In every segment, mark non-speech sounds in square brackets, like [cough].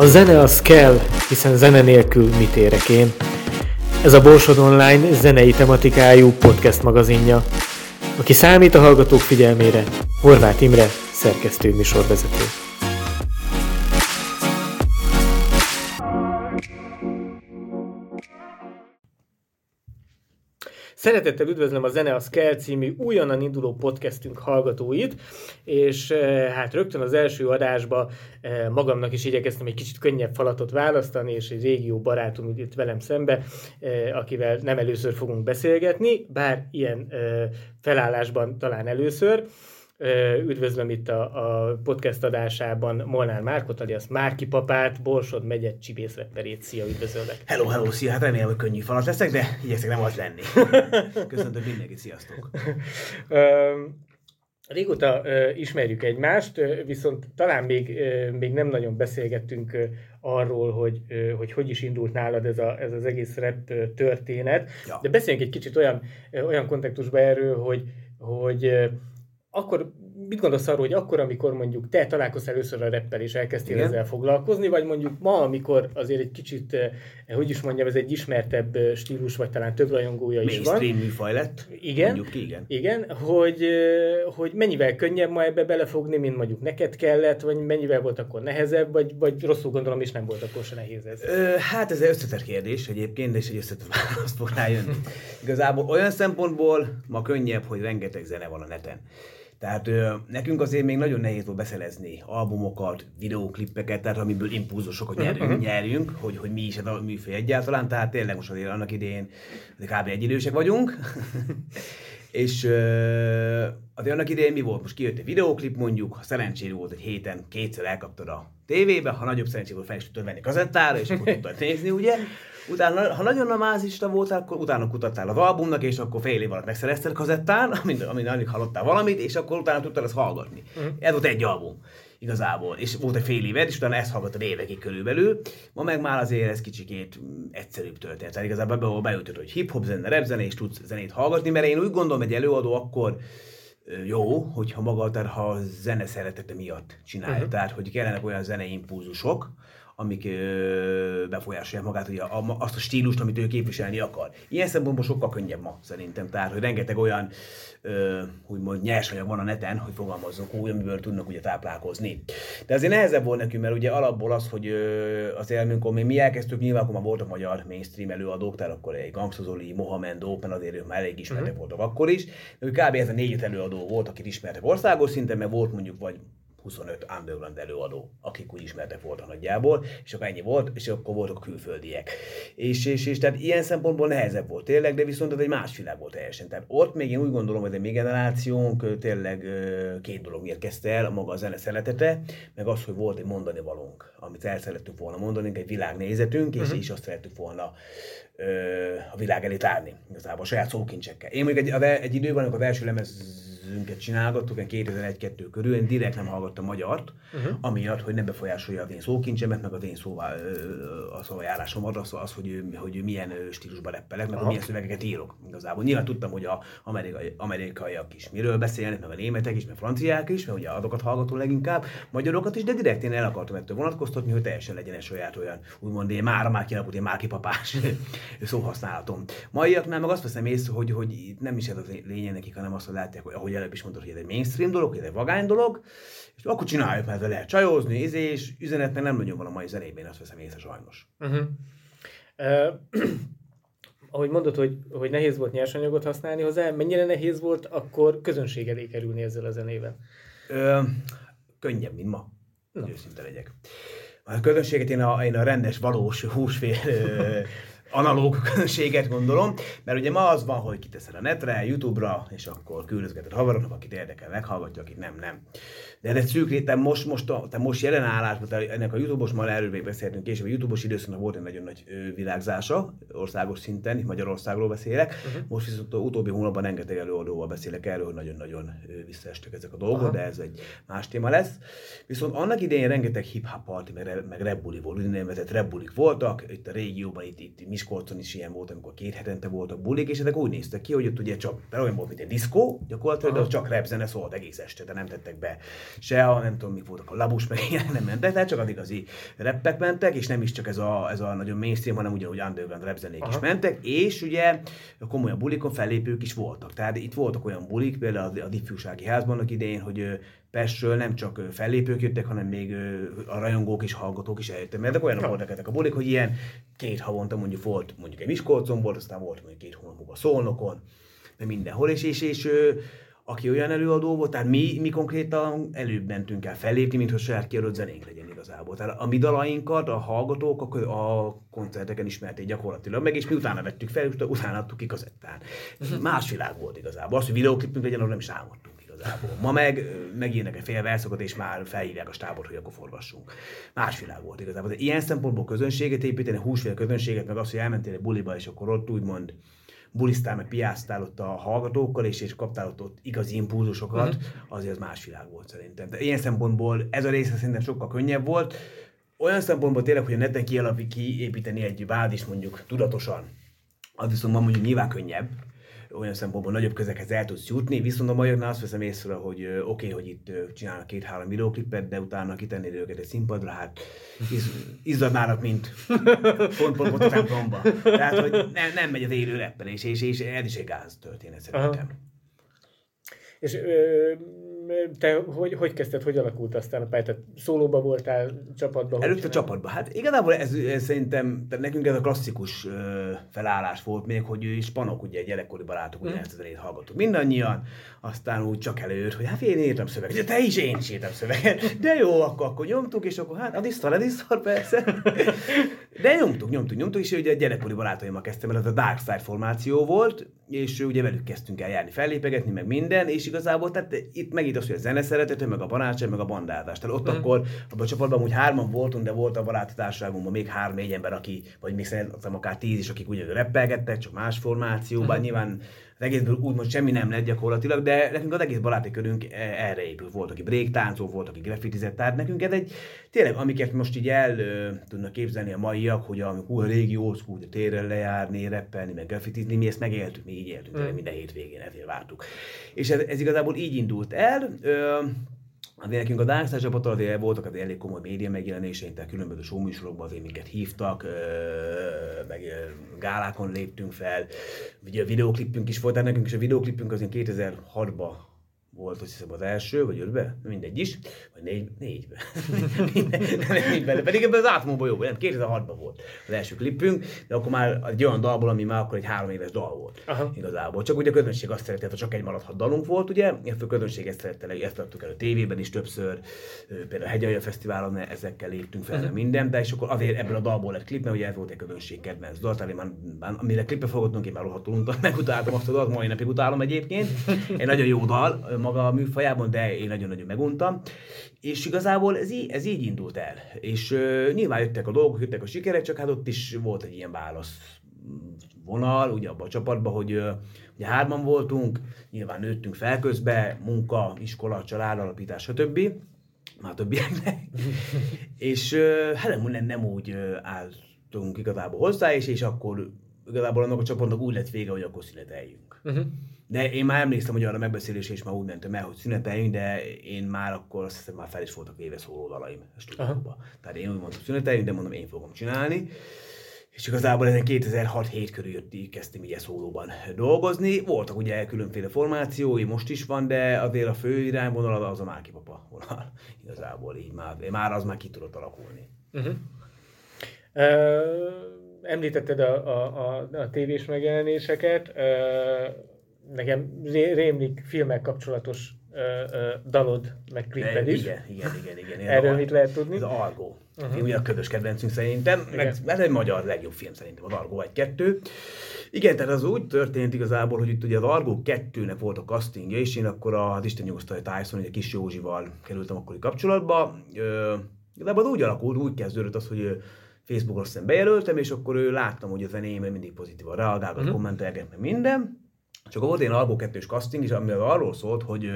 A zene az kell, hiszen zene nélkül mit érek én. Ez a Borsod Online zenei tematikájú podcast magazinja. Aki számít a hallgatók figyelmére, Horváth Imre, szerkesztő műsorvezető. Szeretettel üdvözlöm a Zene az Kell című újonnan induló podcastünk hallgatóit, és eh, hát rögtön az első adásba eh, magamnak is igyekeztem egy kicsit könnyebb falatot választani, és egy régió barátom itt velem szembe, eh, akivel nem először fogunk beszélgetni, bár ilyen felállásban talán először. Üdvözlöm itt a, a podcast adásában Molnár Márkot, alias Márki papát, Borsod megye csibészrepperét. Szia, üdvözöllek! Hello, hello, szia! Hát remélem, hogy könnyű falat leszek, de igyekszek nem az lenni. [laughs] Köszöntöm mindenkit, sziasztok! Régóta ismerjük egymást, uh, viszont talán még, még nem nagyon beszélgettünk arról, hogy, uh, hogy hogy is indult nálad ez, a, ez az egész rap történet. Ja. De beszéljünk egy kicsit olyan, olyan kontextusba erről, hogy, hogy akkor mit gondolsz arról, hogy akkor, amikor mondjuk te találkoztál először a reppel és elkezdtél Igen. ezzel foglalkozni, vagy mondjuk ma, amikor azért egy kicsit, eh, hogy is mondjam, ez egy ismertebb eh, stílus, vagy talán több rajongója is van. Mainstream műfaj lett. Igen, mondjuk, igen. igen hogy, eh, hogy mennyivel könnyebb ma ebbe belefogni, mint mondjuk neked kellett, vagy mennyivel volt akkor nehezebb, vagy, vagy rosszul gondolom, és nem volt akkor se nehéz ez. Ö, hát ez egy összetett kérdés egyébként, és egy összetett választ fog rájönni. Igazából olyan szempontból ma könnyebb, hogy rengeteg zene van a neten. Tehát ö, nekünk azért még nagyon nehéz volt beszelezni albumokat, videóklippeket, tehát amiből impulzusokat nyerünk, uh-huh. nyerjünk, hogy, hogy mi is ez a műfaj egyáltalán, tehát tényleg most azért annak idén kb. idősek vagyunk. [laughs] és ö, azért annak idején mi volt? Most kijött egy videóklip mondjuk, ha szerencsére volt egy héten, kétszer elkaptad a tévébe, ha nagyobb szerencsé volt, fel is tudtad venni kazettára, és akkor tudtad nézni, ugye? Utána, ha nagyon namázista voltál, akkor utána kutattál az albumnak, és akkor fél év alatt megszerezted kazettán, [laughs] amin, amin alig hallottál valamit, és akkor utána tudtad ezt hallgatni. Uh-huh. Ez volt egy album igazából. És volt egy fél évet, és utána ezt hallgattad évekig körülbelül. Ma meg már azért ez kicsikét egyszerűbb történet. Tehát igazából ebben beütött, hogy hip-hop zene, rap zene, és tudsz zenét hallgatni, mert én úgy gondolom, egy előadó akkor jó, hogyha maga, tehát ha a zene szeretete miatt csinálja. Uh-huh. Tehát, hogy kellenek olyan zenei impulzusok, amik ö, befolyásolják magát, hogy a, azt a stílust, amit ő képviselni akar. Ilyen szempontból sokkal könnyebb ma szerintem, tehát hogy rengeteg olyan ö, úgymond nyersanyag van a neten, hogy fogalmazzunk úgy, amiből tudnak ugye táplálkozni. De azért nehezebb volt nekünk, mert ugye alapból az, hogy ö, az élmünkön még mi elkezdtük, nyilván akkor már voltak magyar mainstream előadók, tehát akkor egy Gangstazoli, Mohamed Open, azért ők már elég ismertek uh-huh. voltak akkor is. De kb. ez a négy előadó volt, akit ismertek országos szinten, mert volt mondjuk vagy 25 underground előadó, akik úgy ismertek voltak nagyjából, és akkor ennyi volt, és akkor voltak a külföldiek. És, és, és tehát ilyen szempontból nehezebb volt tényleg, de viszont ez egy más világ volt teljesen. Tehát ott még én úgy gondolom, hogy a mi generációnk tényleg két dolog miért kezdte el, maga a zene szeretete, meg az, hogy volt egy mondani valónk, amit el szerettük volna mondani, egy világnézetünk, és uh-huh. is azt szerettük volna a világ elé tárni, igazából a saját szókincsekkel. Én még egy, egy időben, amikor az első lemez lemezünket csinálgattuk, 2001-2 körül, én direkt nem hallgattam magyart, uh-huh. amiatt, hogy ne befolyásolja az én szókincsemet, meg az én szóvá, a szójárásomat, az, az hogy, hogy milyen stílusban reppelek, meg hogy milyen szövegeket írok. Igazából nyilván tudtam, hogy a amerikai, amerikaiak is miről beszélnek, meg a németek is, meg a franciák is, mert ugye azokat hallgatom leginkább, magyarokat is, de direkt én el akartam ettől vonatkoztatni, hogy teljesen legyen egy saját olyan, úgymond én már, már kialakult én már kipapás [laughs] szóhasználatom. Maiaknál meg azt veszem észre, hogy, hogy nem is ez a lényeg nekik, hanem azt, hogy látják, hogy ahogy előbb is mondtad, hogy ez egy mainstream dolog, ez egy vagány dolog, és akkor csináljuk, mert lehet csajozni, izé, és üzenet meg nem nagyon van a mai zenében, azt veszem észre sajnos. Uh-huh. [clears throat] Uh, ahogy mondod, hogy, hogy nehéz volt nyersanyagot használni hozzá, mennyire nehéz volt akkor közönség elé kerülni ezzel a zenével? Könnyebb, mint ma, no. őszinte legyek. A közönséget én a, én a rendes, valós húsfél [laughs] analóg [laughs] közönséget gondolom, mert ugye ma az van, hogy kiteszed a netre, YouTube-ra, és akkor küldözgeted haveroknak, akit érdekel, meghallgatja, akit nem, nem. De ez egy szűk réten most, most, a, te most jelen állásban, te ennek a YouTube-os, ma erről még beszéltünk később, a YouTube-os időszaknak volt egy nagyon nagy világzása, országos szinten, itt Magyarországról beszélek, uh-huh. most viszont utóbbi hónapban rengeteg előadóval beszélek erről, hogy nagyon-nagyon visszaestek ezek a dolgok, uh-huh. de ez egy más téma lesz. Viszont annak idején rengeteg hip-hop party, meg, meg rebbuli volt, úgynevezett rebbulik voltak, itt a régióban, itt, itt Miskolcon is ilyen volt, amikor két hetente voltak bulik, és ezek úgy néztek ki, hogy ott ugye csak, de olyan volt, mint egy diszkó, gyakorlatilag, de ott csak repzene szólt egész este, de nem tettek be se a, nem tudom, mik voltak a labus, meg ilyen nem mentek, tehát csak az igazi reppek mentek, és nem is csak ez a, ez a nagyon mainstream, hanem ugyanúgy underground repzenék is mentek, és ugye a komolyabb bulikon fellépők is voltak. Tehát itt voltak olyan bulik, például a, a Diffjúsági Házban annak idején, hogy Pestről nem csak fellépők jöttek, hanem még a rajongók és hallgatók is eljöttek. Mert olyanok voltak ezek a bulik, hogy ilyen két havonta mondjuk volt, mondjuk egy Miskolcon volt, aztán volt mondjuk két hónap múlva Szolnokon, de mindenhol, és, és, és aki olyan előadó volt, tehát mi, mi konkrétan előbb mentünk el fellépni, mint hogy saját kiadott zenénk legyen igazából. Tehát a mi dalainkat a hallgatók a, a koncerteken ismerték gyakorlatilag meg, és mi utána vettük fel, és utána adtuk ki kazettán. Más világ volt igazából. Az, hogy videóklipünk legyen, arról nem is álmodtunk igazából. Ma meg megírnak egy fél verszokat, és már felhívják a stábot, hogy akkor forgassunk. Más világ volt igazából. De ilyen szempontból közönséget építeni, húsfél közönséget, meg az, hogy elmentél egy buliba, és akkor ott úgymond bulisztál, meg piáztál ott a hallgatókkal, és, és kaptál ott, ott igazi impulzusokat, uh-huh. azért az más világ volt szerintem. De ilyen szempontból ez a része szerintem sokkal könnyebb volt. Olyan szempontból tényleg, hogy a neten kialapít, kiépíteni egy bázist mondjuk tudatosan, az viszont ma mondjuk nyilván könnyebb, olyan szempontból nagyobb közekhez el tudsz jutni, viszont a magyarnál azt veszem észre, hogy oké, okay, hogy itt csinálnak két-három videóklipet, de utána kitennéd őket egy színpadra, hát iz, izzadnának, mint pont, pont, pont templomba. Tehát, hogy nem, nem megy az élő reppelés, és, és ez is egy gáz történet szerintem. És ö, te hogy, hogy kezdted, hogy alakult aztán a pálya? Tehát szólóba voltál, csapatban? Előtte csapatban. Hát igazából ez, ez szerintem, tehát nekünk ez a klasszikus ö, felállás volt még, hogy spanok, ugye gyerekkori barátok, ugye Mm. ezt a zenét hallgattuk mindannyian, aztán úgy csak előtt, hogy hát én írtam szöveget, de te is, én is írtam szöveget, de jó, akkor, akkor nyomtuk, és akkor hát a disztor, a disztor, persze. De nyomtuk, nyomtuk, nyomtuk, és ugye a gyerekkori barátaimmal kezdtem el, ez a Dark Side formáció volt, és ugye velük kezdtünk el járni, fellépegetni, meg minden, és igazából tehát itt megint az, hogy a zene szeretete, meg a barátság, meg a bandázás. Tehát ott Mhm. akkor abban a csoportban úgy hárman voltunk, de volt a baráti társaságunkban még három-négy ember, aki, vagy még szerintem akár tíz is, akik ugyanúgy reppelgettek, csak más formációban. Mhm. Nyilván az egészből úgymond semmi nem lett gyakorlatilag, de nekünk az egész baráti körünk e- erre épült. Volt, aki breaktáncol, volt, aki graffitizett, tehát nekünk ez egy, tényleg, amiket most így el ö, tudnak képzelni a maiak, hogy a hú, a régi old school, térrel lejárni, reppelni, meg graffitizni, mi ezt megéltük, mi így éltünk, tényleg minden hétvégén ezért vártuk. És ez, ez igazából így indult el. Ö, Azért nekünk a Dark Side csapattal azért voltak azért elég komoly média megjelenéseink, tehát különböző showműsorokban azért minket hívtak, meg gálákon léptünk fel, ugye a videoklipünk is volt, tehát nekünk is a videoklipünk az ilyen 2006-ban volt, azt hiszem az első, vagy ötbe, mindegy is, vagy négy, négybe. [laughs] Négybe, pedig ebben az átmóban jó, nem, 2006-ban volt az első klipünk, de akkor már egy olyan dalból, ami már akkor egy három éves dal volt Aha. igazából. Csak ugye a közönség azt szerette, ha csak egy maradhat dalunk volt, ugye, ezt a közönség ezt szerette, ezt adtuk el a tévében is többször, például a Hegyalja Fesztiválon ezekkel léptünk fel, uh-huh. minden, de és akkor azért ebből a dalból lett klip, mert ugye ez volt egy közönség kedvenc dal, tehát én már, már amire klipbe fogadtunk, én már rohadtul [laughs] megutáltam azt a dalt, mai napig utálom egyébként. Egy nagyon jó dal maga a műfajában, de én nagyon-nagyon meguntam. És igazából ez így, ez így indult el. És uh, nyilván jöttek a dolgok, jöttek a sikerek, csak hát ott is volt egy ilyen válasz vonal, ugye abban a csapatban, hogy ö, ugye hárman voltunk, nyilván nőttünk fel közbe, munka, iskola, család, alapítás, stb. Már többieknek. [laughs] és ö, hát nem, nem, nem úgy ö, álltunk igazából hozzá, és, és akkor igazából annak a csapatnak úgy lett vége, hogy akkor szüneteljünk. Uh-huh. De én már emlékszem, hogy arra a megbeszélésre is már úgy mentem el, hogy szüneteljünk, de én már akkor azt hiszem már fel is voltak éve szóló dalaim a stúdióba. Tehát én úgy mondtam, szüneteljünk, de mondom, én fogom csinálni. És igazából ezen 2006-7 körül jött, kezdtem így szólóban dolgozni. Voltak ugye különféle formációi, most is van, de azért a fő irányvonal az a Márki Papa vonal. Igazából így már, már az már ki tudott alakulni. Uh-huh. Uh, említetted a, a, a, a tévés megjelenéseket. Nekem ré- rémlik filmek kapcsolatos dalod, meg kliped De is. Igen, igen, igen. igen. Erről mit lehet tudni? Ez a Argo. Uh-huh. Ugye a ködös kedvencünk szerintem, meg ez egy magyar legjobb film szerintem, az Argo 1-2. Igen, tehát az úgy történt igazából, hogy itt ugye az Argo 2-nek volt a castingja, és én akkor az Isten nyugosztalja Tyson, ugye kis Józsival kerültem akkori kapcsolatba. Ö, az úgy alakult, úgy kezdődött az, hogy Facebookon aztán bejelöltem, és akkor ő láttam, hogy a zenémre mindig pozitívan reagálgat, Mhm. uh-huh. kommentelget, meg minden. Csak volt egy Argo 2-s casting, és ami arról szólt, hogy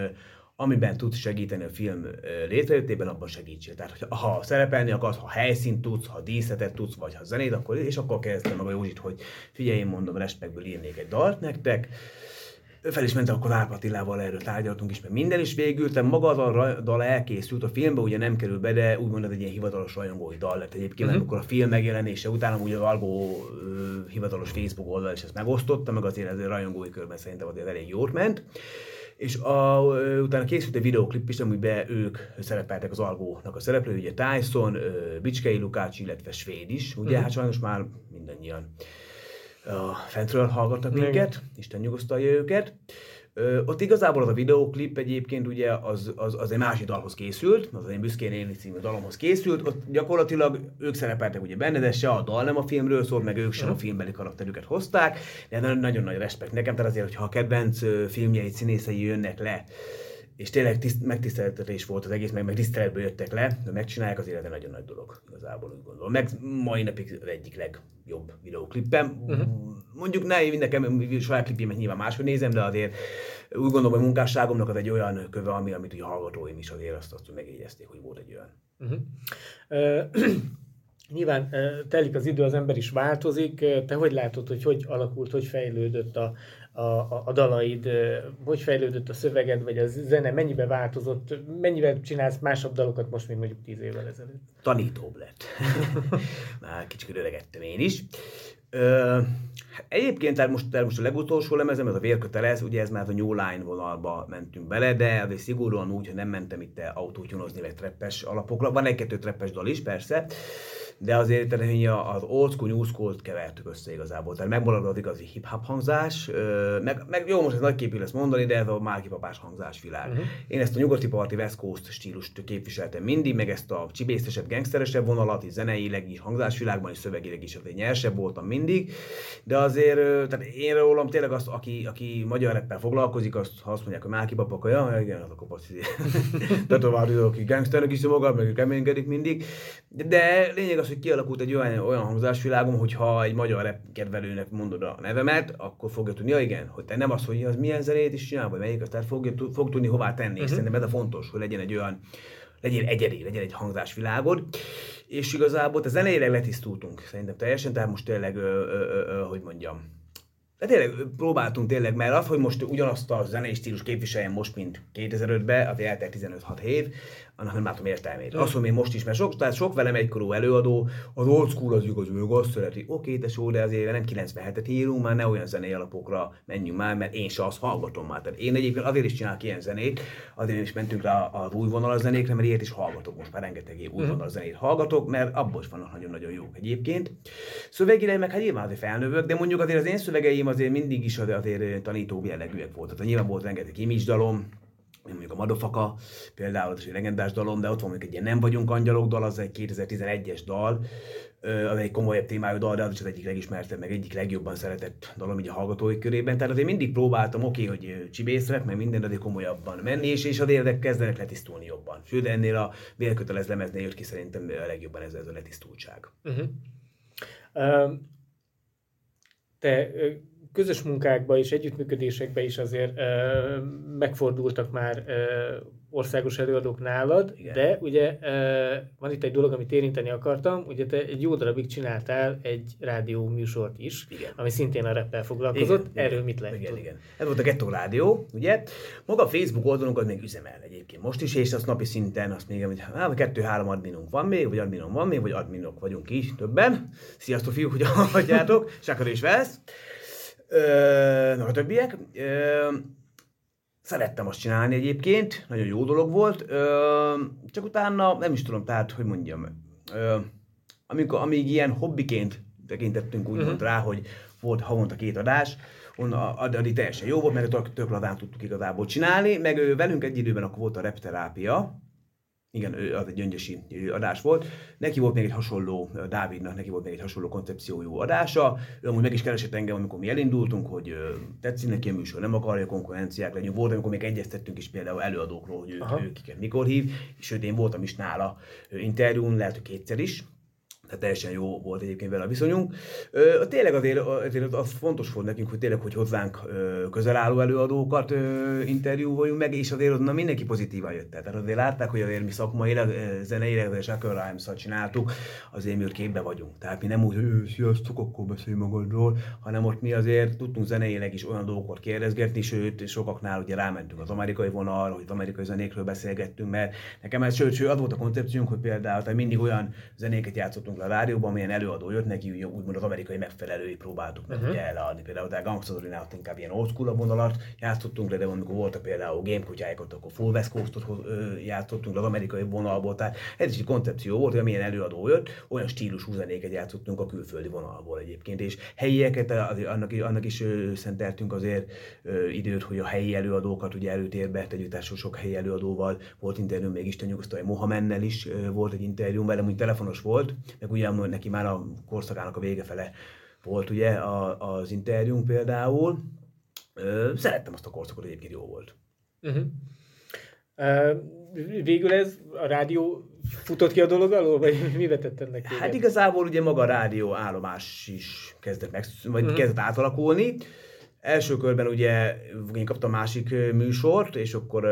amiben tudsz segíteni a film létrejöttében, abban segítsél. Tehát, ha szerepelni akarsz, ha helyszínt tudsz, ha díszletet tudsz, vagy ha zenét, akkor, és akkor kezdtem meg a Józsit, hogy figyelj, én mondom, respektből írnék egy dalt nektek, fel is ment, akkor Árp Attilával erről tárgyaltunk is, mert minden is végült, maga az a dal elkészült, a filmbe ugye nem kerül be, de úgymond egy ilyen hivatalos rajongói dal lett egyébként, uh-huh. amikor a film megjelenése után ugye az Algó uh, hivatalos Facebook oldal is ezt megosztotta, meg azért ez a rajongói körben szerintem azért elég jót ment. És a, utána készült egy videoklip is, amiben ők szerepeltek az Algónak a szereplői, ugye Tyson, Bicskei Lukács, illetve Svéd is, ugye, uh-huh. hát sajnos már mindannyian a fentről hallgatnak minket, Isten nyugosztalja őket. Ö, ott igazából az a videóklip egyébként ugye az, az, az egy másik dalhoz készült, az én büszkén élni című dalomhoz készült, ott gyakorlatilag ők szerepeltek ugye benne, de se a dal nem a filmről szól, meg ők sem a filmbeli karakterüket hozták, de nagyon nagy respekt nekem, tehát azért, hogyha a kedvenc filmjei színészei jönnek le, és tényleg tiszt, megtiszteltetés volt az egész, meg, meg tiszteletből jöttek le, de megcsinálják, az élete nagyon nagy dolog, igazából úgy gondolom. Meg mai napig az egyik legjobb videóklippem. Uh-huh. Mondjuk ne én nekem saját klipjémet nyilván máshogy nézem, de azért úgy gondolom, hogy munkásságomnak az egy olyan köve, ami, amit ugye hallgatóim is azért azt, azt megjegyezték, hogy volt egy olyan. Uh-huh. [clears throat] Uh, Nyilván telik az idő, az ember is változik. Te hogy látod, hogy hogy alakult, hogy fejlődött a, a, a dalaid, hogy fejlődött a szöveged, vagy a zene, mennyibe változott, mennyivel csinálsz másabb dalokat most, mint mondjuk tíz évvel ezelőtt? Tanítóbb lett. [laughs] Már kicsit öregettem én is. Ö, egyébként tehát most, tehát most a legutolsó lemezem, ez a vérkötelez, ugye ez már a New Line vonalba mentünk bele, de azért szigorúan úgy, hogy nem mentem itt autótyunozni, vagy treppes alapokra. Van egy-kettő treppes dal is, persze, de azért az old school, new school kevertük össze igazából. Tehát megmaradott az igazi hip-hop hangzás, meg, meg, jó, most ez nagy képű lesz mondani, de ez a Márki papás hangzás világ. Uh-huh. Én ezt a nyugati parti West Coast stílust képviseltem mindig, meg ezt a csibészesebb, gangsteresebb vonalat, és zeneileg is, hangzásvilágban és szövegileg is azért nyersebb voltam mindig, de azért, tehát én rólam tényleg azt, aki, aki magyar reppel foglalkozik, azt, ha azt mondják, hogy Márki papa, akkor ja, igen, az a kopasz. [laughs] Tehát aki gangsternek is magad, meg keménykedik mindig. De, lényeg az, hogy kialakult egy olyan, olyan hangzásvilágom, hogy ha egy magyar rap kedvelőnek mondod a nevemet, akkor fogja tudni, ja igen, hogy te nem az, hogy az milyen zenét is csinál, vagy melyik, tehát fogja, fog tudni hová tenni. Uh-huh. Szerintem ez a fontos, hogy legyen egy olyan, legyen egyedi, legyen egy hangzásvilágod. És igazából a zeneileg letisztultunk szerintem teljesen, tehát most tényleg, ö, ö, ö, hogy mondjam, de tényleg próbáltunk tényleg, mert az, hogy most ugyanazt a zenei stílus képviseljen most, mint 2005-ben, az eltelt 15-6 év, annak nem látom értelmét. Azt mondom én most is, mert sok, tehát sok velem egykorú előadó, az old school az igaz, ő azt szereti. Oké, de jó, de azért nem 97-et írunk, már ne olyan zenei alapokra menjünk már, mert én se azt hallgatom már. Tehát én egyébként azért is csinálok ilyen zenét, azért is mentünk rá az új vonalas zenékre, mert ilyet is hallgatok. Most már rengeteg új mhm. vonalas zenét hallgatok, mert abból is vannak nagyon-nagyon jók egyébként. Szövegileg meg hát nyilván azért felnövök, de mondjuk azért az én szövegeim azért mindig is azért, azért tanító jellegűek voltak. Tehát nyilván volt rengeteg image dalom, mondjuk a Madofaka, például az egy legendás dalom, de ott van mondjuk egy ilyen Nem vagyunk angyalok dal, az egy 2011-es dal, az egy komolyabb témájú dal, de az is az egyik legismertebb, meg egyik legjobban szeretett dalom így a hallgatói körében. Tehát azért mindig próbáltam, oké, okay, hogy csibészrek, meg minden azért komolyabban menni, és, és az érdek kezdenek letisztulni jobban. Sőt, ennél a vérkötelez lemeznél jött ki szerintem a legjobban ez, ez a letisztultság. Uh-huh. Uh, te közös munkákba és együttműködésekbe is azért ö, megfordultak már ö, országos előadók nálad, Igen. de ugye ö, van itt egy dolog, amit érinteni akartam, ugye te egy jó darabig csináltál egy rádió műsort is, igen. ami szintén a reppel foglalkozott, igen, erről mit lehet igen, igen. Ez volt a Ghetto Rádió, ugye? Maga a Facebook oldalunkat még üzemel egyébként most is, és azt napi szinten azt még, hogy hát, kettő-három adminunk van még, vagy adminom van még, vagy adminok vagyunk is többen. Sziasztok fiúk, hogy hallgatjátok, Sakar és Vesz meg a többiek. Ö, szerettem azt csinálni egyébként, nagyon jó dolog volt, ö, csak utána nem is tudom, tehát, hogy mondjam, ö, amikor, amíg ilyen hobbiként tekintettünk úgy uh-huh. rá, hogy volt havonta két adás, onnan addig teljesen jó volt, mert tök, tök ladán tudtuk igazából csinálni, meg velünk egy időben akkor volt a repterápia, igen, ő, az egy gyöngyösi adás volt. Neki volt még egy hasonló, Dávidnak neki volt még egy hasonló koncepciójú adása. Ő amúgy meg is keresett engem, amikor mi elindultunk, hogy tetszik neki a műsor, nem akarja konkurenciák legyen. Volt, amikor még egyeztettünk is például előadókról, hogy ő, ő kiket mikor hív, és sőt én voltam is nála interjún, lehet, hogy kétszer is. Hát teljesen jó volt egyébként vele a viszonyunk. Ö, tényleg azért, azért az fontos volt nekünk, hogy tényleg, hogy hozzánk közel álló előadókat ö, interjúvoljunk meg, és azért na, mindenki pozitívan jött. Tehát azért látták, hogy azért mi szakmailag, zeneileg, és Shaker rhymes csináltuk, azért mi ott képbe vagyunk. Tehát mi nem úgy, hogy sziasztok, akkor beszélj magadról, hanem ott mi azért tudtunk zeneileg is olyan dolgokat kérdezgetni, sőt, sokaknál ugye rámentünk az amerikai vonal, hogy az amerikai zenékről beszélgettünk, mert nekem ez, sőt, sőt, az volt a koncepciónk, hogy például tehát mindig olyan zenéket játszottunk a rádióban, amilyen előadó jött neki, úgymond az amerikai megfelelői próbáltuk meg uh-huh. ugye eladni. Például a Gangsta inkább ilyen old school vonalat játszottunk le, de amikor voltak például game kutyáikat, akkor full West Coast-ot játszottunk le az amerikai vonalból. Tehát ez is egy koncepció volt, hogy amilyen előadó jött, olyan stílusú zenéket játszottunk a külföldi vonalból egyébként. És helyieket, azért annak, annak is szenteltünk azért időt, hogy a helyi előadókat ugye előtérbe tegyük, sok helyi előadóval volt interjú, még Isten nyugosztalja Mohamennel is volt egy interjú, velem úgy telefonos volt, meg ugye neki már a korszakának a vége fele volt ugye a, az interjúnk például. Szerettem azt a korszakot, egyébként jó volt. Uh-huh. Uh, végül ez a rádió futott ki a dolog alól, vagy [laughs] mi vetett ennek? Hát igazából ugye maga a rádió állomás is kezdett, meg, vagy uh-huh. kezdett átalakulni. Első körben ugye én kaptam másik műsort, és akkor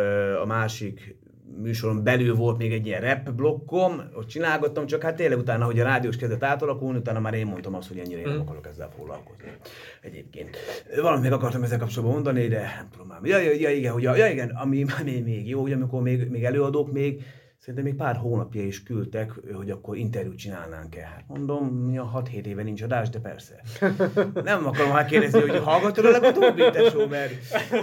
a másik műsoron belül volt még egy ilyen rap blokkom, ott csinálgattam, csak hát tényleg utána, hogy a rádiós kezdett átalakulni, utána már én mondtam azt, hogy ennyire én nem mm. akarok ezzel foglalkozni. Egyébként. Valamit még akartam ezzel kapcsolatban mondani, de nem tudom már. Ja, ja, ja igen, hogy, ja, igen, ami, ami még jó, hogy amikor még, még előadók még, Szerintem még pár hónapja is küldtek, hogy akkor interjút csinálnánk-e. Hát mondom, mi a 6-7 éve nincs adás, de persze. [laughs] Nem akarom már kérdezni, hogy hallgatod a legutóbbi tesó, mert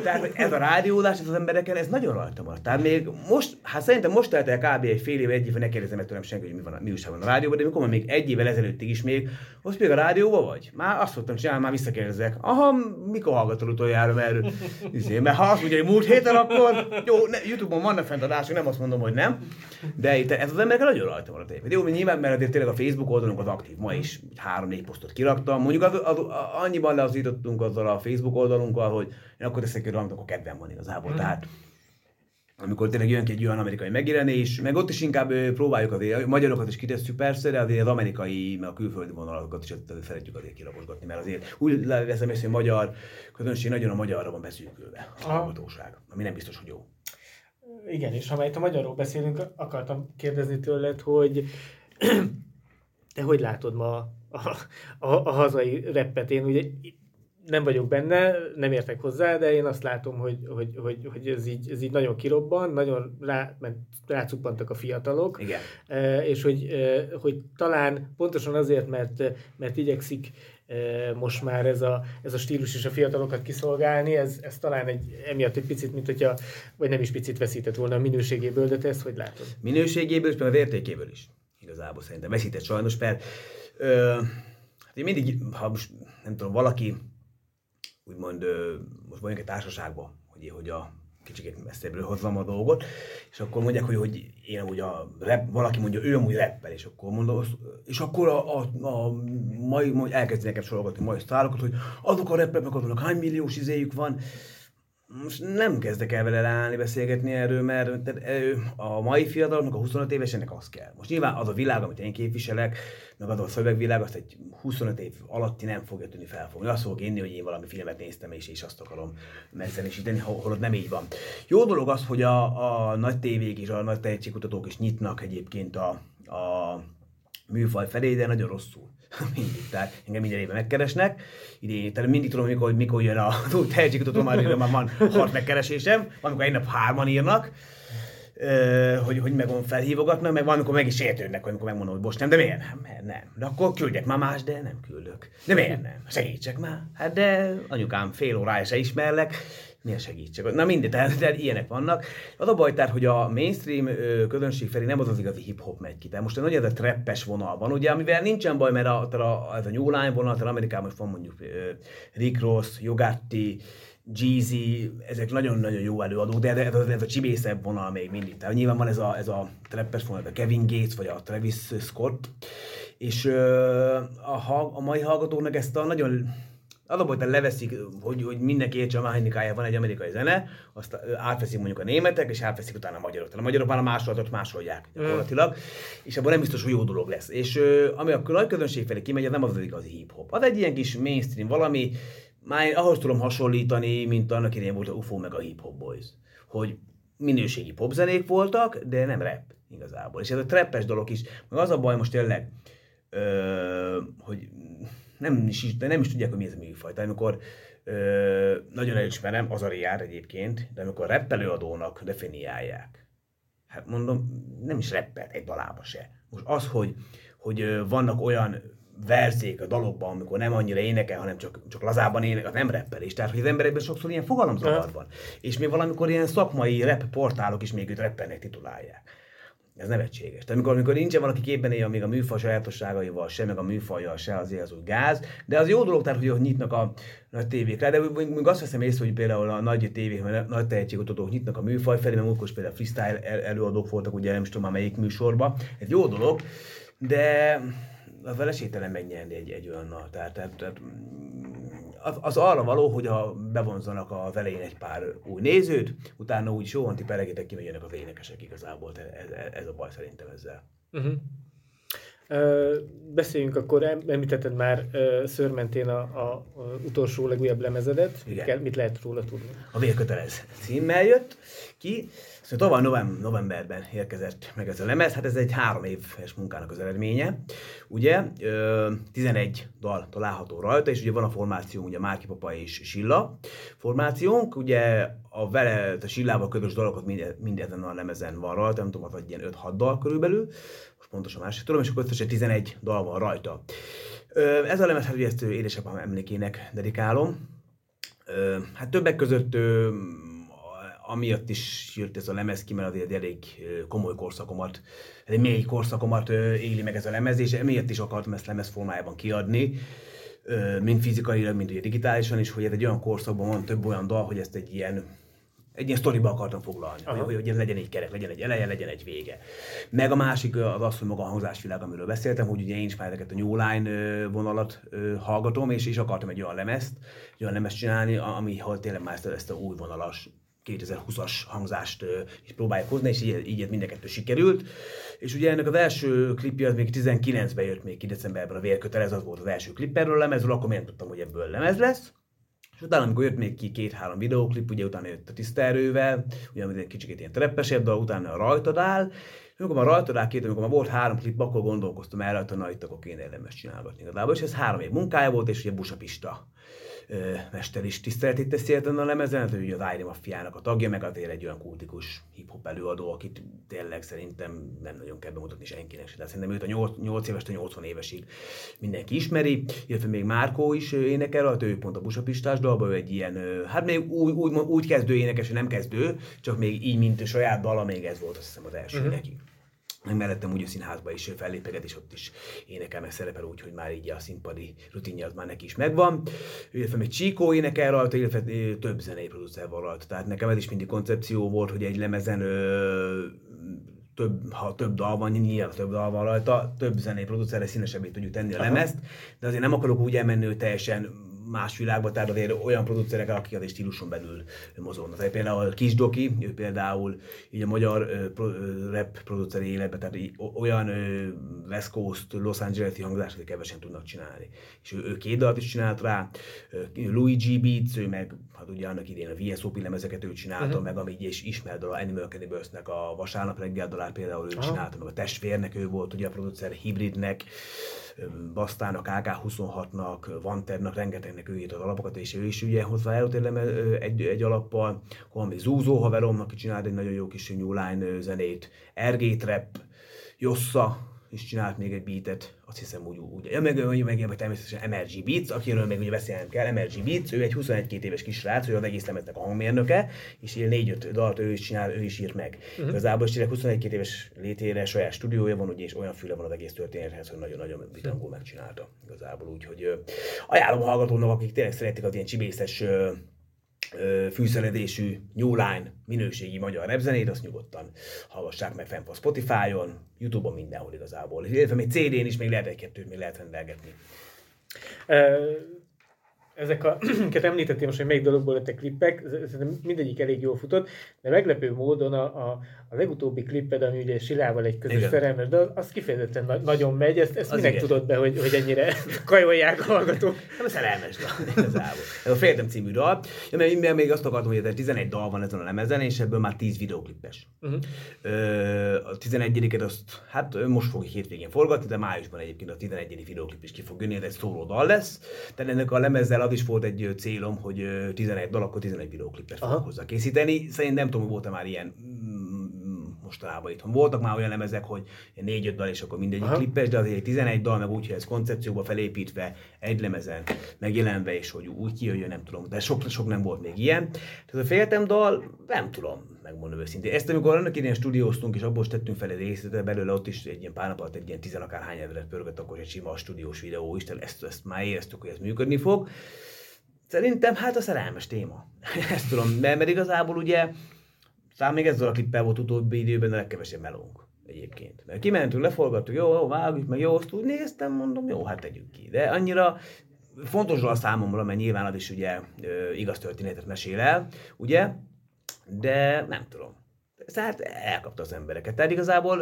tehát ez a rádiólás, ez az embereken, ez nagyon rajta van. Tehát még most, hát szerintem most telt el kb. egy fél éve, egy éve, ne kérdezem tőlem senki, hogy mi, van, mi újság van a rádióban, de mikor még egy évvel ezelőttig is még, most még a rádióban vagy? Már azt szoktam csinálni, már visszakérdezek. Aha, mikor hallgatod utoljára, mert, izé, mert ha azt mondja, hogy múlt héten, akkor jó, ne, Youtube-on vannak fent adások, nem azt mondom, hogy nem. De itt ez az emberek nagyon rajta van a tévé. Jó, nyilván, mert azért tényleg a Facebook oldalunk az aktív. Ma is három-négy posztot kiraktam. Mondjuk az, az, az, annyiban leazítottunk azzal a Facebook oldalunkkal, hogy én akkor teszek ki valamit, akkor kedvem van igazából. Mm. Tehát amikor tényleg jön ki egy olyan amerikai megjelenés, meg ott is inkább próbáljuk azért, magyarokat is kitesszük persze, de azért az amerikai, meg a külföldi vonalakat is szeretjük azért kilapozgatni, mert azért úgy veszem észre, hogy a magyar közönség nagyon a magyarra van beszűkülve, a hallgatóság, ami nem biztos, hogy jó. Igen, és ha itt a magyarról beszélünk, akartam kérdezni tőled, hogy [clears throat] te hogy látod ma a, a, a hazai reppet? Én ugye nem vagyok benne, nem értek hozzá, de én azt látom, hogy, hogy, hogy, hogy ez, így, ez így nagyon kirobban, nagyon rá, mert rácuppantak a fiatalok, Igen. és hogy, hogy talán pontosan azért, mert, mert igyekszik most már ez a, ez a stílus és a fiatalokat kiszolgálni, ez, ez talán egy, emiatt egy picit, mint hogyha, vagy nem is picit veszített volna a minőségéből, de te ezt hogy látod? Minőségéből, és az értékéből is. Igazából szerintem veszített sajnos, mert ö, hát én mindig, ha most nem tudom, valaki úgymond ö, most vagyunk egy társaságban, hogy, hogy a kicsit messzebbről hozzam a dolgot, és akkor mondják, hogy, hogy én úgy a rap, valaki mondja, ő amúgy reppel, és akkor mondom, és akkor a, a, a mai, mai elkezdi nekem sorogatni mai sztárokat, hogy azok a rappeknek azok hány milliós izéjük van, most nem kezdek el vele leállni beszélgetni erről, mert a mai fiataloknak, a 25 évesenek az kell. Most nyilván az a világ, amit én képviselek, meg az a szövegvilág, azt egy 25 év alatti nem fogja tudni felfogni. Azt fogok inni, hogy én valami filmet néztem, és, és azt akarom megzenésíteni, holott nem így van. Jó dolog az, hogy a, a nagy tévék és a nagy tehetségkutatók is nyitnak egyébként a, a műfaj felé, de nagyon rosszul. [laughs] mindig, tehát engem minden évben megkeresnek. Idén, tehát mindig tudom, mikor, mikor jön a [laughs] tehetségkutató, már, már van hat megkeresésem, amikor egy nap hárman írnak, hogy, hogy meg felhívogatnak, meg valamikor meg is értődnek, amikor megmondom, hogy most nem, de miért nem? Mert nem. De akkor küldjek már más, de nem küldök. De miért nem? Segítsek már. Hát de anyukám fél órája se ismerlek, milyen segítség. Na mindegy, tehát, tehát ilyenek vannak. Az a baj, tehát, hogy a mainstream közönség felé nem az az igazi hip-hop megy ki. Tehát most nagyon ez a trappes vonal van, ugye, amivel nincsen baj, mert a, a, ez a New Line vonal, tehát Amerikában most van mondjuk Rick Ross, Yogatti, Jeezy, ezek nagyon-nagyon jó előadók, de ez, ez a csibészebb vonal még mindig. Tehát nyilván van ez a, ez a trappes vonal, a Kevin Gates vagy a Travis Scott, és ö, a, a mai hallgatóknak ezt a nagyon Az a baj, hogy leveszik, hogy, hogy mindenki értse a mechanikája, van egy amerikai zene, azt átveszik mondjuk a németek, és átveszik utána a magyarok. Tehát a magyarok már a másolatot másolják gyakorlatilag, és abban nem biztos, hogy jó dolog lesz. És ami a nagy közönség felé kimegy, az nem az az igazi hip-hop. Az egy ilyen kis mainstream valami, már ahhoz tudom hasonlítani, mint annak idején volt a UFO meg a Hip Hop Boys. Hogy minőségi popzenék voltak, de nem rap igazából. És ez a trappes dolog is, meg az a baj most tényleg, ö, hogy nem is, de nem is tudják, hogy mi ez a műfaj. Tehát amikor ö, nagyon elismerem, az a jár egyébként, de amikor reppelőadónak definiálják, hát mondom, nem is reppelt egy dalába se. Most az, hogy, hogy vannak olyan verzék a dalokban, amikor nem annyira énekel, hanem csak, csak lazában énekel, nem reppelés. Tehát, hogy az emberekben sokszor ilyen fogalomzavar van. És még valamikor ilyen szakmai rap portálok is még őt rappernek titulálják. Ez nevetséges. Tehát amikor, amikor nincsen valaki képben élje még a műfaj sajátosságaival se, meg a műfajjal se, azért az úgy gáz. De az jó dolog, tehát, hogy nyitnak a nagy tévékre. De még azt veszem észre, hogy például a nagy tévék, mert nagy tehetségkutatók nyitnak a műfaj felé, mert múltkor például freestyle előadók voltak, ugye nem is tudom már melyik műsorban. Ez jó dolog, de az vele sételen megnyerni egy, egy olyannal. Tehát, tehát, tehát az, az, arra való, hogy a, bevonzanak a elején egy pár új nézőt, utána úgy soha antiperegétek kimegyenek az énekesek igazából. Ez, ez, a baj szerintem ezzel. Uh-huh. Uh, beszéljünk akkor, említetted már uh, szörmentén a, a, a utolsó legújabb lemezedet. Igen. Mit lehet róla tudni? A vérkötelez címmel jött ki. Szóval tavaly november, novemberben érkezett meg ez a lemez, hát ez egy három éves munkának az eredménye. Ugye 11 dal található rajta, és ugye van a formáció, ugye Márki Papa és Silla formációnk, ugye a vele, a Sillával közös dalokat mind, mind ezen a lemezen van rajta, nem tudom, vagy ilyen 5-6 dal körülbelül, most pontosan másik tudom, és akkor összesen 11 dal van rajta. Ez a lemez, hát ugye ezt édesapám emlékének dedikálom. Hát többek között amiatt is jött ez a lemez ki, mert azért elég komoly korszakomat, egy mély korszakomat éli meg ez a lemez, és emiatt is akartam ezt lemez formájában kiadni, mind fizikailag, mind ugye digitálisan is, hogy ez egy olyan korszakban van több olyan dal, hogy ezt egy ilyen egy ilyen sztoriba akartam foglalni, Aha. hogy, hogy legyen egy kerek, legyen egy eleje, legyen egy vége. Meg a másik az az, hogy maga a hangzásvilág, amiről beszéltem, hogy ugye én is már ezeket a New Line vonalat hallgatom, és is akartam egy olyan lemezt, egy olyan lemezt csinálni, ami tényleg már ezt, ezt a új vonalas 2020-as hangzást is próbálják hozni, és így, így mind a kettő sikerült. És ugye ennek az első klipje az még 19-ben jött még ki decemberben a vérkötel, ez az volt az első klip erről a lemezről, akkor én tudtam, hogy ebből lemez lesz. És utána, amikor jött még ki két-három videóklip, ugye utána jött a tiszta erővel, ugye egy kicsit ilyen treppesebb, de utána a rajtad áll, amikor már rajtad áll két, amikor már volt három klip, akkor gondolkoztam el, hogy na itt akkor kéne érdemes csinálgatni igazából. És ez három év munkája volt, és ugye Busapista mester is tiszteletét teszi ezen a lemezen, hát ő ugye az Iron Mafia-nak a tagja, meg azért egy olyan kultikus hip-hop előadó, akit tényleg szerintem nem nagyon kell bemutatni senkinek se. Tehát szerintem őt a 8, 8 éves, a 80 évesig mindenki ismeri, illetve még Márkó is énekel, hát ő pont a Busapistás dalba, ő egy ilyen, hát még úgy, úgy, úgy kezdő énekes, nem kezdő, csak még így, mint a saját dala, még ez volt azt hiszem az első uh-huh. neki meg mellettem úgy a színházba is fellépeget, és ott is énekel, meg szerepel úgy, hogy már így a színpadi rutinja az már neki is megvan. Illetve még Csíkó énekel rajta, illetve több zenei producer van rajta. Tehát nekem ez is mindig koncepció volt, hogy egy lemezen ö, több, ha több dal van, nyilván több dal van rajta, több zenei producerre színesebbé tudjuk tenni a lemezt, de azért nem akarok úgy elmenni, hogy teljesen más világban, tehát azért olyan producerek, akik az egy stíluson belül mozognak. Tehát például Kis Doki, ő például így a magyar pro, rap produceri életben, tehát olyan West Coast, Los Angeles-i hangzást, hogy kevesen tudnak csinálni. És ő, ő két dalt is csinált rá, Luigi Beats, ő meg, hát ugye annak idén a VSOP lemezeket ő csinálta, uh-huh. meg ami is ismert a Animal Cannibals-nek a Vasárnap reggel dalát például ő uh-huh. csinálta, meg a Testvérnek ő volt, ugye a producer Hybridnek, Basztának, AK26-nak, Vanternak, rengetegnek ő írt az alapokat, és ő is ugye hozzá előtérlem egy, egy alappal, valami Zúzó haveromnak, csinált egy nagyon jó kis New Line zenét, Ergét Rap, Jossa, is csinált még egy beatet, azt hiszem úgy, úgy. Ja, meg, meg, meg, meg természetesen MRG Beats, akiről még ugye beszélnem kell, MRG Beats, ő egy 21 éves kis srác, ő az egész lemeznek a hangmérnöke, és ilyen 4-5 dalt ő is csinál, ő is írt meg. Uh-huh. Igazából is 21 éves létére saját stúdiója van, ugye, és olyan füle van az egész történethez, hogy nagyon-nagyon bitangul megcsinálta igazából. Úgyhogy ajánlom a hallgatónak, akik tényleg szeretik az ilyen csibészes fűszeredésű New Line minőségi magyar repzenét, azt nyugodtan hallgassák meg fent a Spotify-on, Youtube-on, mindenhol igazából. Illetve még CD-n is még lehet egy-kettőt még lehet rendelgetni. ezek a, [clears throat] említettem most, hogy melyik dologból lettek klippek, szerintem mindegyik elég jól futott, de meglepő módon a, a, a legutóbbi klipped, ami ugye Silával egy közös igen. szerelmes, de az, az kifejezetten na, nagyon megy, ezt, ezt minek igen. tudod be, hogy, hogy ennyire [laughs] kajolják a hallgatók? Nem a szerelmes dal, igazából. Ez a Féltem című dal, ja, mert, még azt akartam, hogy 11 dal van ezen a lemezen, és ebből már 10 videoklippes. Uh-huh. Ö, a 11 azt, hát most fogjuk hétvégén forgatni, de májusban egyébként a 11 videoklip is ki fog jönni, ez egy szóló dal lesz. Tehát ennek a lemezzel az is volt egy célom, hogy 11 dal, akkor 11 videoklipet fogok hozzá készíteni. Szerintem nem tudom, hogy volt-e már ilyen mm, mostanában itthon. Voltak már olyan lemezek, hogy 4-5 dal, és akkor mindegyik Aha. klippes, de azért 11 dal, meg úgy, hogy ez koncepcióba felépítve, egy lemezen megjelenve, és hogy úgy kijöjjön, nem tudom. De sok, sok nem volt még ilyen. Tehát a féltem dal, nem tudom, megmondom őszintén. Ezt amikor annak idén stúdióztunk, és abból is tettünk fel egy részletet, belőle ott is egy ilyen pár nap alatt egy ilyen tizenakárhány ezeret pörgött, akkor egy sima stúdiós videó is, tehát ezt, ezt már éreztük, hogy ez működni fog. Szerintem hát a szerelmes téma. [laughs] Ezt tudom, mert, mert igazából ugye, szám még ezzel a klippel volt utóbbi időben a legkevesebb melónk egyébként. Mert kimentünk, leforgattuk, jó, jó, vágjuk, meg jó, azt úgy néztem, mondom, jó, hát tegyük ki. De annyira fontos a számomra, mert nyilván az is ugye igaz történetet mesél el, ugye, de nem tudom. Tehát elkapta az embereket. Tehát igazából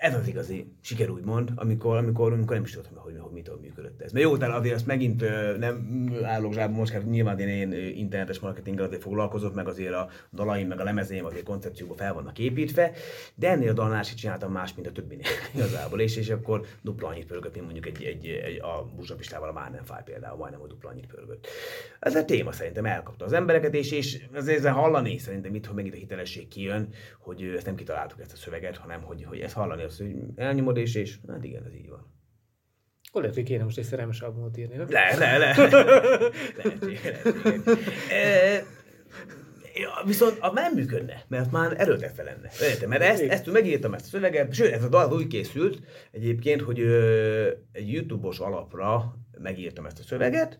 ez az igazi siker úgymond, amikor, amikor, amikor nem is tudtam, hogy, hogy mitől működött ez. Mert jó, tehát azért azt megint nem állok zsába most, nyilván én, én internetes marketinggel azért foglalkozok, meg azért a dalaim, meg a lemezeim azért koncepcióba fel vannak építve, de ennél a dalnál is csináltam más, mint a többinél [laughs] igazából, és, és akkor dupla annyit pörgött, mint mondjuk egy, egy, egy a buzsapistával a már nem fáj például, majdnem, hogy dupla annyit pörgött. Ez a téma szerintem elkapta az embereket, és, és azért hallani szerintem itt, hogy megint a hitelesség kijön, hogy ezt nem kitaláltuk ezt a szöveget, hanem hogy, hogy ezt hallani az, hogy elnyomod és, és hát igen, ez így van. Akkor lehet, hogy kéne most egy szerelmes albumot írni, nem? Le, le, le. [laughs] e, Ja, viszont a nem működne, mert már erőltetve lenne. Érte? Mert ezt, ezt megírtam ezt a szöveget, sőt, ez a dal úgy készült egyébként, hogy ö, egy YouTube-os alapra megírtam ezt a szöveget,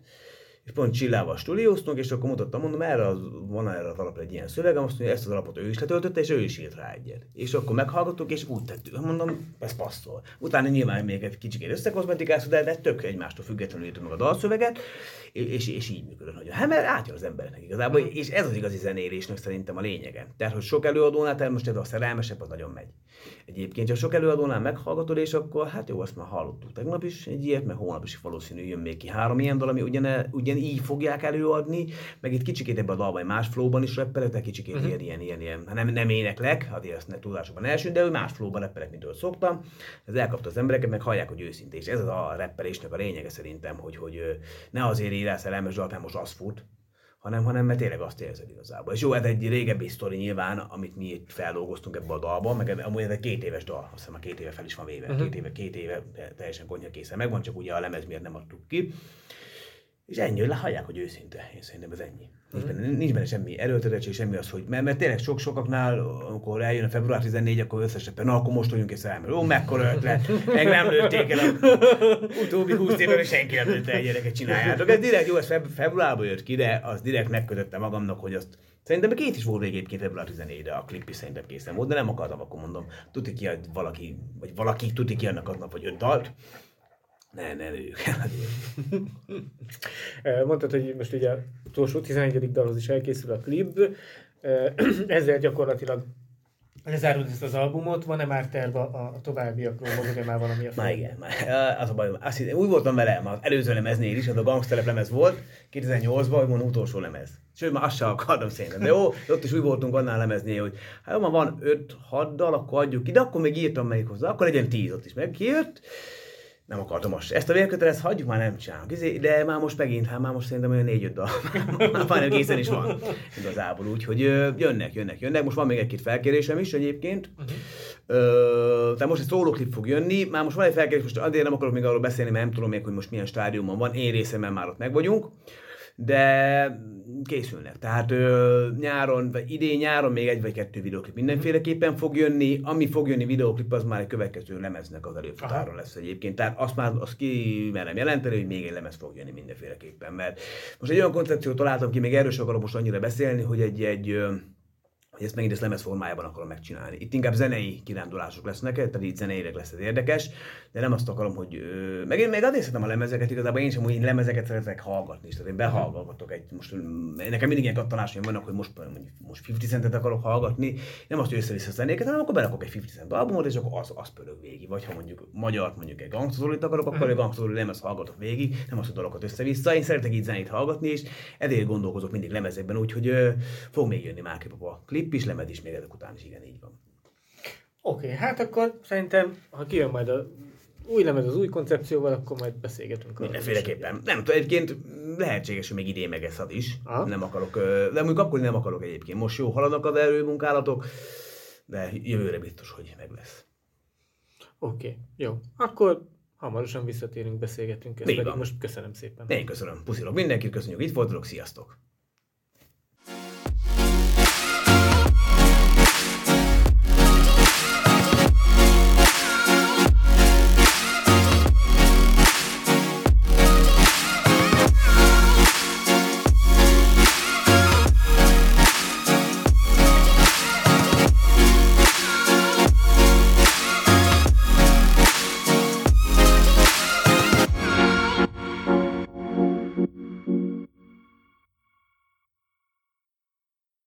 és pont Csillával stúdióztunk, és akkor mutattam, mondom, erre az, van erre az alapra egy ilyen szövegem, azt mondja, ezt az alapot ő is letöltötte, és ő is írt rá egyet. És akkor meghallgattuk, és úgy tettük. Mondom, ez passzol. Utána nyilván még egy kicsit összekozmetikáztuk, de, de tök egymástól függetlenül írtuk meg a dalszöveget, és, és, így működött nagyon. Hát mert átjön az embereknek igazából, és ez az igazi zenélésnek szerintem a lényege. Tehát, hogy sok előadónál, tehát most ez a szerelmesebb, az nagyon megy. Egyébként, ha sok előadónál meghallgatod, és akkor hát jó, azt már hallottuk tegnap is egy ilyet, meg holnap is valószínű jön még ki három ilyen dal, ami ugyan, ugyan így fogják előadni, meg itt kicsikét ebben a dalban más flowban is reppelek, de kicsikét uh-huh. ilyen, ilyen, ilyen, ilyen, nem, nem éneklek, azért ezt ne tudásokban első, de ő más flowban reppelek, mint őt szoktam. Ez elkapta az embereket, meg hallják, hogy őszinte. És ez az a reppelésnek a lényege szerintem, hogy, hogy ne azért írás szerelmes dalt, most az fut, hanem, hanem mert tényleg azt érzed igazából. És jó, ez egy régebbi sztori nyilván, amit mi itt feldolgoztunk ebbe a dalba, meg amúgy ez egy két éves dal, azt hiszem a két éve fel is van véve, uh-huh. két éve, két éve teljesen konyha készen megvan, csak ugye a lemez miért nem adtuk ki. És ennyi, hogy hallják, hogy őszinte. Én szerintem ez ennyi. Nincs benne, nincs benne semmi erőltetettség, semmi az, hogy mert, mert tényleg sok sokaknál, amikor eljön a február 14, akkor összesen, na akkor most vagyunk egy számra. Ó, mekkora ötlet, meg nem lőtték el a utóbbi 20 évben, senki nem lőtte egy gyereket csináljátok. Ez direkt jó, ez februárban jött ki, de az direkt megkötötte magamnak, hogy azt Szerintem két is volt egyébként február 14-re, a klip is szerintem készen volt, de nem akartam, akkor mondom. Tudni ki, valaki, vagy valaki tudni ki annak aznap, hogy öt dalt, ne, ne lőjük el. [laughs] Mondtad, hogy most ugye utolsó 11. dalhoz is elkészül a klip. [clears throat] Ezzel gyakorlatilag lezárul ezt az albumot, van-e már terve a, a továbbiakról, mozog-e már valami a Már igen, már. Az a bajom. Azt hiszem, úgy voltam vele, az előző lemeznél is, az a gangsterep lemez volt, 2008-ban, hogy mondom, utolsó lemez. Sőt, már azt sem akartam szerintem. De jó, ott is úgy voltunk annál lemeznél, hogy hát jó, van 5-6 dal, akkor adjuk ki, de akkor még írtam melyik hozzá, akkor legyen 10 ott is. Meg kijött, nem akartam most. Ezt a vérkötelet hagyjuk, már nem csinálunk. Izé, de már most megint, hát már most szerintem olyan négy-öt dal. [laughs] már készen is van igazából. Úgyhogy jönnek, jönnek, jönnek. Most van még egy-két felkérésem is egyébként. Uh-huh. Ö, tehát most egy szólóklip fog jönni. Már most van egy felkérés, most azért nem akarok még arról beszélni, mert nem tudom még, hogy most milyen stádiumban van. Én részemben már ott meg vagyunk de készülnek. Tehát ö, nyáron, vagy idén nyáron még egy vagy kettő videoklip mindenféleképpen fog jönni. Ami fog jönni videoklip, az már egy következő lemeznek az előfutáron lesz egyébként. Tehát azt már azt ki merem jelenteni, hogy még egy lemez fog jönni mindenféleképpen. Mert most egy olyan koncepciót találtam ki, még erről akarok most annyira beszélni, hogy egy, egy hogy ezt megint ezt lemez formájában akarom megcsinálni. Itt inkább zenei kirándulások lesznek, tehát itt zeneileg lesz ez érdekes, de nem azt akarom, hogy... Ö, meg én még azért szeretem a lemezeket, igazából én sem úgy lemezeket szeretek hallgatni, és tehát én behallgatok egy, most nekem mindig ilyen kattanásaim vannak, hogy most, most 50 centet akarok hallgatni, nem azt, hogy össze-vissza zenéket, hanem akkor berakok egy 50 cent albumot, és akkor az, az pörög végig. Vagy ha mondjuk magyar, mondjuk egy gangstozolit akarok, akkor egy gangstozolit lemez hallgatok végig, nem azt, hogy dalokat össze-vissza. Én szeretek így zenét hallgatni, és ezért gondolkozok mindig lemezekben, úgyhogy fog még jönni Máki Papa klip is, lemez is még ezek után is, igen, így van. Oké, okay, hát akkor szerintem, ha kijön majd a új lemez az új koncepcióval, akkor majd beszélgetünk. Mindenféleképpen. Nem tudom, egyébként lehetséges, hogy még idén megeszad is. Aha. Nem akarok, de mondjuk akkor nem akarok egyébként. Most jó haladnak az erőmunkálatok, de jövőre biztos, hogy meg lesz. Oké, okay, jó. Akkor hamarosan visszatérünk, beszélgetünk. Ezt pedig van. most köszönöm szépen. Én köszönöm. Puszilok mindenkit, köszönjük, itt voltatok, sziasztok!